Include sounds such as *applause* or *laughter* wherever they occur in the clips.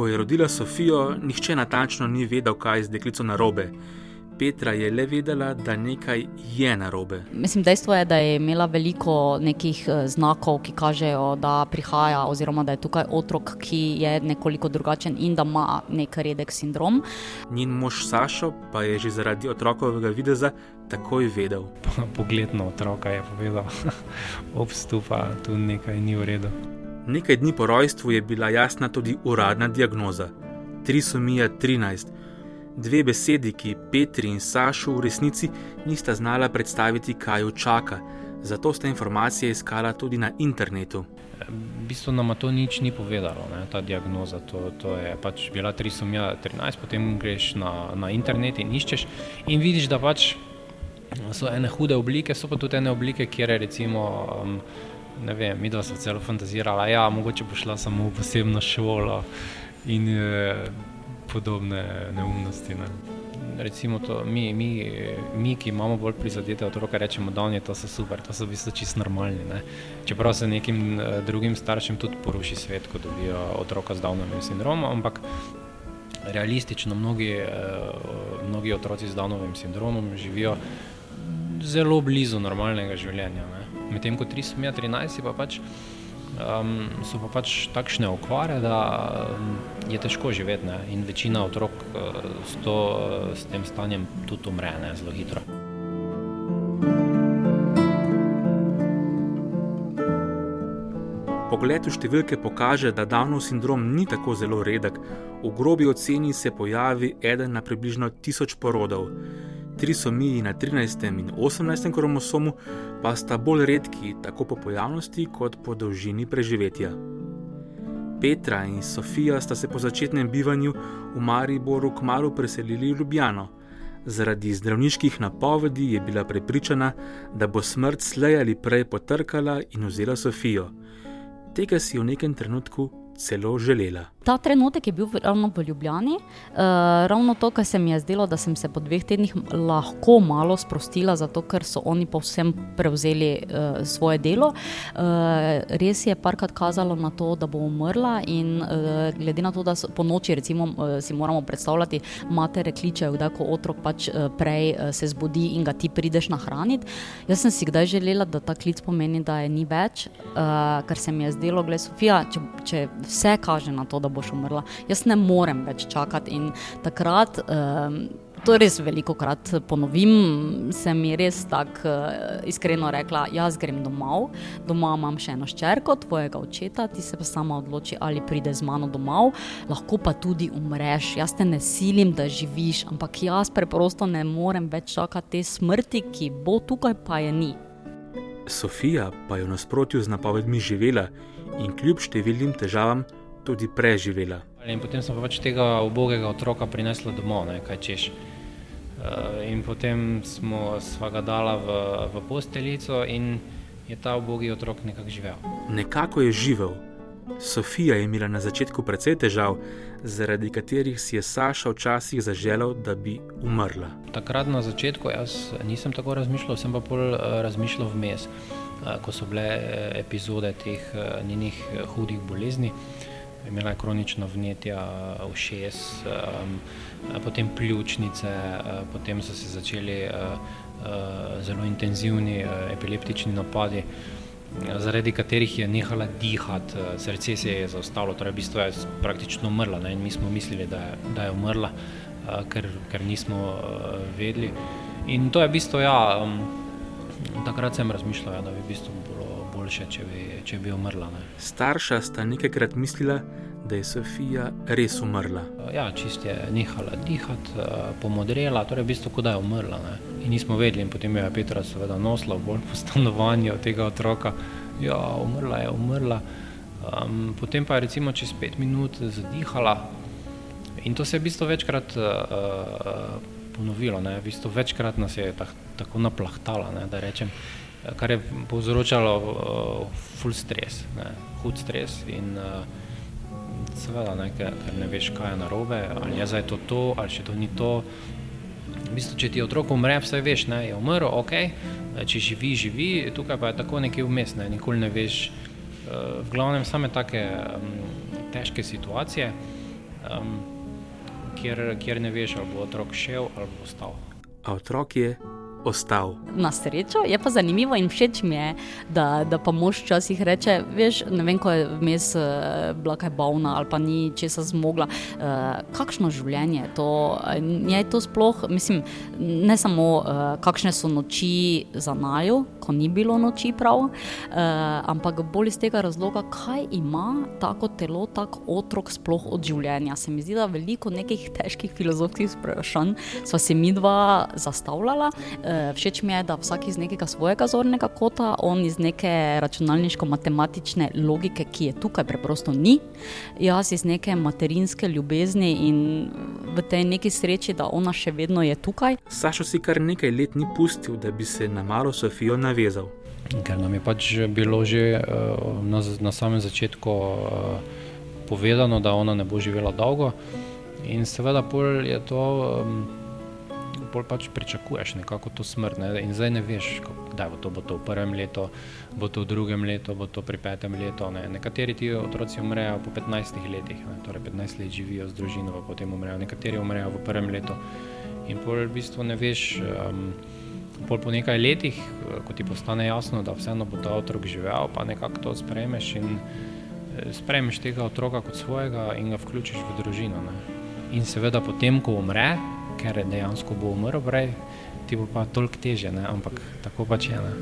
Ko je rodila Sofijo, nihče natančno ni vedel, kaj je z deklico narobe. Petra je le vedela, da nekaj je narobe. Mislim, dejstvo je, da je imela veliko nekih eh, znakov, ki kažejo, da prihaja, oziroma da je tukaj otrok, ki je nekoliko drugačen in da ima nek redek sindrom. Njen mož Sašo pa je že zaradi otrokovega videza takoj vedel. *laughs* Pogled na otroka je povedal, *laughs* obstupa, tu nekaj ni v redu. Nekaj dni po rojstvu je bila jasna tudi uradna diagnoza: trisomija 13. Dve besedi, ki Petri in Sašu v resnici nista znala predstaviti, kaj jo čaka, zato sta informacije iskala tudi na internetu. V bistvu nam to nič ni povedalo, ne, ta diagnoza. To, to je pač bila trisomija 13, potem greš na, na internet in iščeš in vidiš, da pač so ene hude oblike, so pa tudi ene oblike, kjer je recimo. Um, ne vem, mi dva smo celo fantazirali, da ja, mogoče bo šla samo v posebno šolo in e, podobne neumnosti. Ne. Recimo, to, mi, mi, mi, ki imamo bolj prizadete otroke, rečemo, da je to super, to so v bistvu čisto normalni. Ne. Čeprav se nekim e, drugim staršem tudi poruši svet, ko dobijo otroka z Downovim sindromom, ampak realistično mnogi, e, mnogi otroci z Downovim sindromom živijo zelo blizu normalnega življenja. Ne medtem ko 313 pa pač, um, so pa pač takšne okvare, da um, je težko živeti ne? in večina otrok uh, s, to, uh, s tem stanjem tudi umre ne? zelo hitro. Pogled v številke kaže, da Downov sindrom ni tako zelo redek. V grobi oceni se pojavi eden na približno tisoč porodov trisomiji na 13. in 18. kromosomu pa sta bolj redki tako po pojavnosti kot po dolžini preživetja. Petra in Sofija sta se po začetnem bivanju v Mariboru kmalo preselili v Ljubljano. Zaradi zdravniških napovedi je bila prepričana, da bo smrt slej ali prej potrkala in vzela Sofijo. Tega si v nekem trenutku celo želela. Ta trenutek je bil ravno v Ljubljani, uh, ravno to, kar se mi je zdelo, da sem se po dveh tednih lahko malo sprostila, zato ker so oni povsem prevzeli uh, svoje delo. Uh, res je parkrat kazalo na to, da bo umrla, in uh, glede na to, da po noči recimo, uh, si moramo predstavljati, matere kličejo, da ko otrok pač uh, prej uh, se zbudi in ga ti prideš nahraniti. Jaz sem si kdaj želela, da ta klic pomeni, da je ni več, uh, ker se mi je zdelo, gledaj, Sofija, če, če vse kaže na to, da boš umrla. Jaz ne morem več čakati. In takrat, um, to res veliko krat ponovim, sem ji res tako uh, iskreno rekla: Jaz grem domov, doma imam še eno ščerko, tvojega očeta, ti se pa sama odloči, ali pride z mano domov, lahko pa tudi umreš. Jaz te ne silim, da živiš, ampak jaz preprosto ne morem več čakati te smrti, ki bo tukaj, pa je ni. Sofija pa je v nasprotju z napovedmi živela in kljub številnim težavam tudi preživela. In potem smo pač tega ubogega otroka prinesli domov, ne, kaj češ. Uh, in potem smo ga dala v, v posteljico, in je ta ubogi otrok nekako živel. Nekako je živel. Sofija je imela na začetku precej težav, zaradi katerih si je Saša včasih zaželel, da bi umrla. Takrat na začetku jaz nisem tako razmišljal, sem pa bolj uh, razmišljal vmes, uh, ko so bile epizode teh njenih hudih bolezni. Uh, imela kronično vnetje ušes, um, potem pljučnice, uh, potem so se začeli uh, uh, zelo intenzivni uh, epileptični napadi, zaradi katerih je nehala dihati, srce se je zaustavilo, torej v bistvu je praktično umrla. Ne? In mi smo mislili, da je, da je umrla, uh, ker, ker nismo uh, vedeli. In to je v bistvu, ja, um, takrat sem razmišljal, ja, da bi v bistvu boljše, če bi, če bi umrla. Ne. Starša sta nekajkrat mislila, da je Sofija res umrla. Ja, čist je nehala dihati, eh, pomodrela, torej v bistvu, da je umrla. Ne. In nismo vedeli, in potem je Petra seveda nosila bolj po stanovanju tega otroka. Ja, umrla je, umrla. Um, potem pa je recimo čez pet minut zadihala. In to se je v bistvu večkrat uh, ponovilo, v bistvu večkrat nas je tak, tako naplahtala, ne, da rečem kar je povzročalo uh, full stres, ne, hud stres. In uh, seveda, ne, ker, ker ne veš, kaj je narobe, ali je zdaj to to, ali še to ni to. V bistvu, če ti otrok umre, vse veš, ne, je umrl, ok, če živi, živi, tukaj pa je tako nekaj vmes, ne, nikoli ne veš. Uh, v glavnem, same take um, težke situacije. um, kjer, kjer ne veš, ali bo otrok šel ali bo ostal. A otrok je ostal. Na srečo je pa zanimivo in všeč mi je, da, da pa mož včasih reče: Veš, ne vem, ko je vmes uh, bila kaj bolna ali pa ni česa zmogla. Uh, kakšno življenje je to? Je to sploh, mislim, ne samo uh, kakšne so noči za naju, ko ni bilo noči prav, uh, ampak bolj iz tega razloga, kaj ima tako telo, tako otrok sploh od življenja. Se mi zdi, da veliko nekih težkih filozofskih vprašanj smo si mi dva zastavljala. Uh, všeč mi je, da vsak iz nekega svojega zornega kota, on iz neke računalniško-matematične logike, ki je tukaj preprosto ni, jaz iz neke materinske ljubezni in v tej neki sreči, da ona še vedno je tukaj. Sašo si kar nekaj let ni pustil, da bi se na malo Sofijo navezal. Ker nam je pač bilo že uh, na, na samem začetku uh, povedano, da ona ne bo živela dolgo, in seveda je to. Bolj pač pričakuješ nekako to smrt. Ne? In zdaj ne veš, kdaj bo to, bo to v prvem letu, bo to v drugem letu, bo to pri petem letu. Ne? Nekateri ti otroci umrejo po 15 letih, ne? torej 15 let živijo z družino, pa potem umrejo, nekateri umrejo v prvem letu. In pol v bistvu ne veš, um, pol po nekaj letih, ko ti postane jasno, da vseeno bo ta otrok živel, pa nekako to sprejmeš in eh, sprejmeš tega otroka kot svojega in ga vključiš v družino. Ne? In seveda potem, ko umre, ker dejansko bo umrl, prej ti bo pa toliko teže, ne? ampak tako pač je. Ne?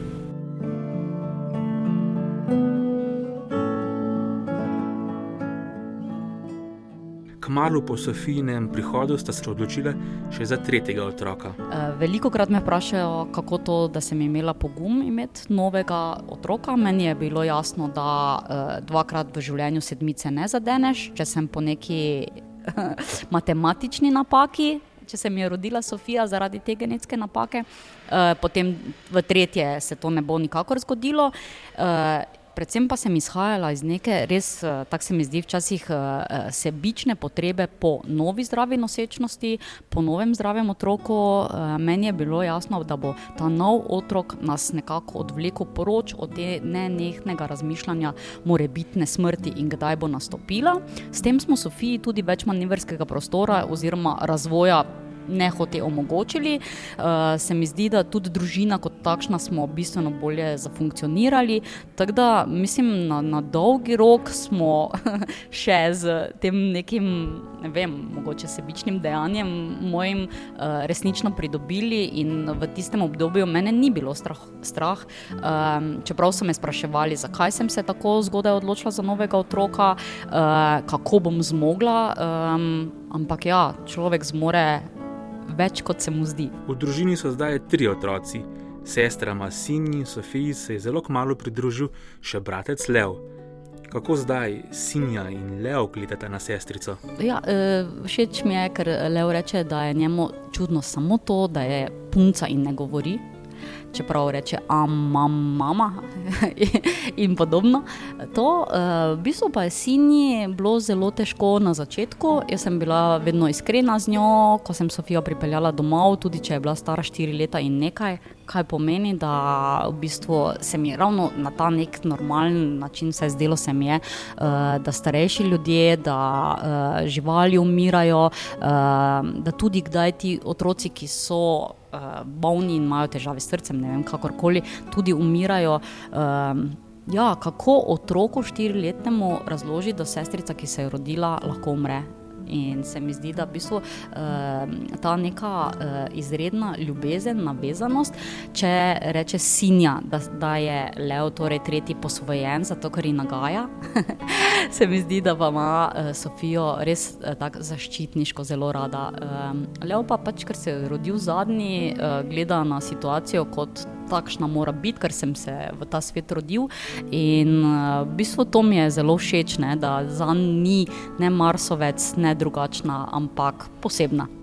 Kmalo po Sofijinem prihodu sta se odločila še za tretjega otroka. Eh, Veliko krat me vprašajo, kako to, da sem imela pogum imeti novega otroka. Meni je bilo jasno, da uh, dvakrat v življenju sedmice ne zadeneš. Če sem po neki *laughs* matematični napaki če se mi je rodila Sofija zaradi te genetske napake, uh, potem v tretje se to ne bo nikakor zgodilo. Predvsem pa sem izhajala iz neke res, eh, tako se mi zdi, včasih sebične potrebe po novi zdravi nosečnosti, po novem zdravem otroku. Meni je bilo jasno, da bo ta nov otrok nas nekako odvlekel poroč od te nenehnega razmišljanja, morebitne smrti in kdaj bo nastopila. S tem smo Sofiji tudi več manevrskega prostora oziroma razvoja ne hote omogočili. Uh, se mi zdi, da tudi družina kot takšna smo bistveno bolje zafunkcionirali. Tako da mislim, na, na dolgi rok smo *laughs* še z tem nekim, ne vem, mogoče sebičnim dejanjem mojim uh, resnično pridobili in v tistem obdobju mene ni bilo strah. strah. Um, čeprav so me spraševali, zakaj sem se tako zgodaj odločila za novega otroka, uh, kako bom zmogla. Um, ampak ja, človek zmore več, kot se mu zdi. V družini so zdaj tri otroci. Sestrama Sinji in Sofiji se je zelo kmalo pridružil še bratec Leo. Kako zdaj Sinja in Leo gledata na sestrico? Ja, e, všeč mi je, ker Leo reče, da je njemu čudno samo to, da je punca in ne govori čeprav reče, amam, mama *laughs* in podobno. To, uh, v bistvu pa je sinji bilo zelo težko na začetku. Jaz sem bila vedno iskrena z njo, ko sem Sofijo pripeljala domov, tudi če je bila stara 4 leta in nekaj. Kaj pomeni, da v bistvu se mi ravno na ta nek normalen način vse zdelo, se mi je, uh, da starejši ljudje, da uh, živali umirajo, da tudi kdaj ti otroci, ki so uh, bolni in imajo težave s srcem, ne vem, kakorkoli, tudi umirajo. Um, ja, kako otroku štiriletnemu razložiti, da sestrica, ki se je rodila, lahko umre? In se mi zdi, da je bistvu, uh, ta neka uh, izredna ljubezen, navezanost, če reče sinja, da, da je Leo torej tretji posvojen, zato ker ji nagaja. *laughs* se mi zdi, da ima uh, Sofijo res uh, tako zaščitniško zelo rada. Um, Leo pa pač, ker se je rodil zadnji, uh, gleda na situacijo kot takšna mora biti, ker sem se v ta svet rodil. In uh, v bistvu to mi je zelo všeč, ne, da za njim ni ne marsovec, ne drugačna, ampak posebna.